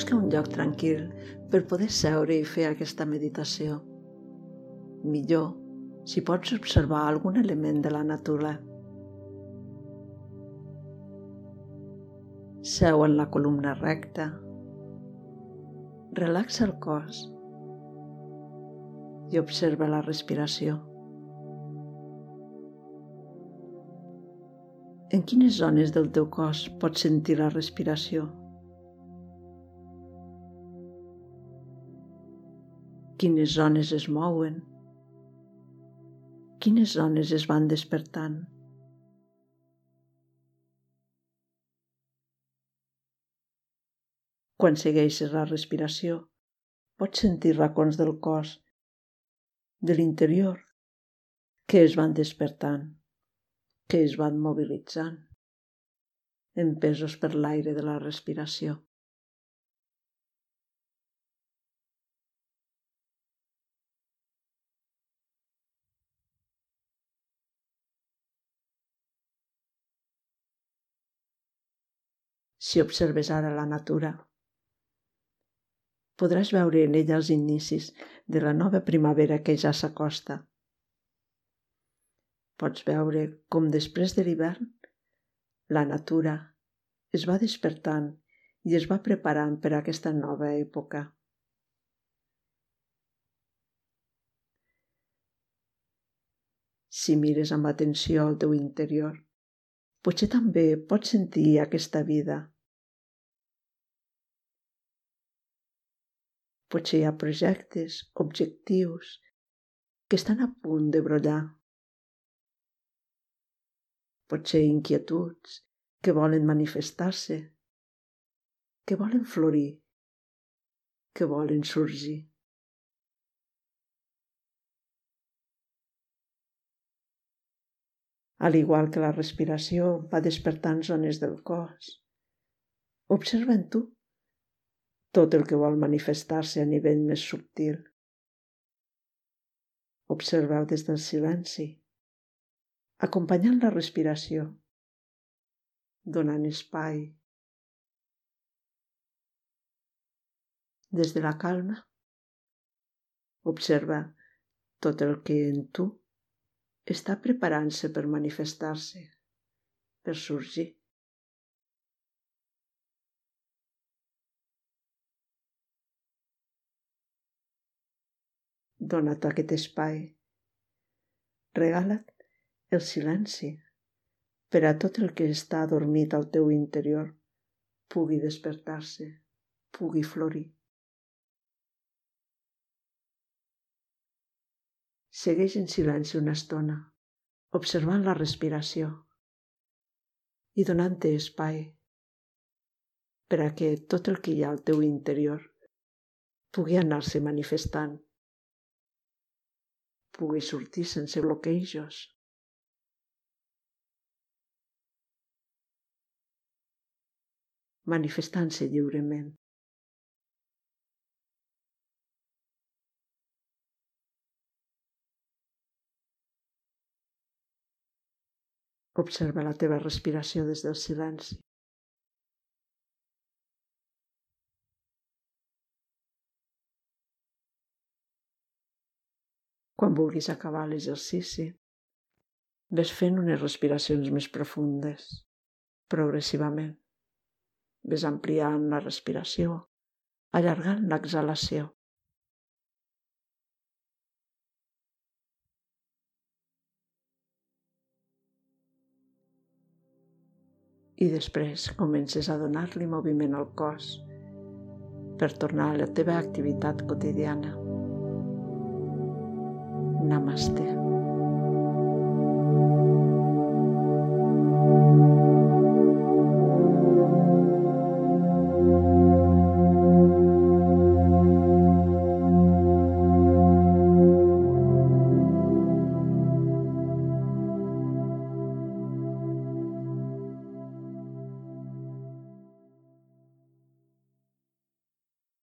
Busca un lloc tranquil per poder seure i fer aquesta meditació. Millor si pots observar algun element de la natura. Seu en la columna recta. Relaxa el cos i observa la respiració. En quines zones del teu cos pots sentir la respiració? Quines zones es mouen? Quines zones es van despertant? Quan segueixes la respiració, pots sentir racons del cos, de l'interior, que es van despertant, que es van mobilitzant, empesos per l'aire de la respiració. Si observes ara la natura. Podràs veure en ella els inicis de la nova primavera que ja s'acosta. Pots veure com després de l'hivern la natura es va despertant i es va preparant per a aquesta nova època. Si mires amb atenció al teu interior, potser també pots sentir aquesta vida. Potser hi ha projectes, objectius, que estan a punt de brollar. Potser inquietuds que volen manifestar-se, que volen florir, que volen sorgir. Al igual que la respiració va despertant zones del cos. Observa en tu tot el que vol manifestar-se a nivell més subtil. Observa-ho des del silenci, acompanyant la respiració, donant espai. Des de la calma, observa tot el que en tu està preparant-se per manifestar-se, per sorgir. Dona't aquest espai. Regala't el silenci per a tot el que està adormit al teu interior pugui despertar-se, pugui florir. Segueix en silenci una estona, observant la respiració i donant-te espai per a que tot el que hi ha al teu interior pugui anar-se manifestant, pugui sortir sense bloquejos. manifestant-se lliurement. Observa la teva respiració des del silenci. Quan vulguis acabar l'exercici, ves fent unes respiracions més profundes, progressivament. Ves ampliant la respiració, allargant l'exhalació. I després comences a donar-li moviment al cos per tornar a la teva activitat quotidiana. Namaste.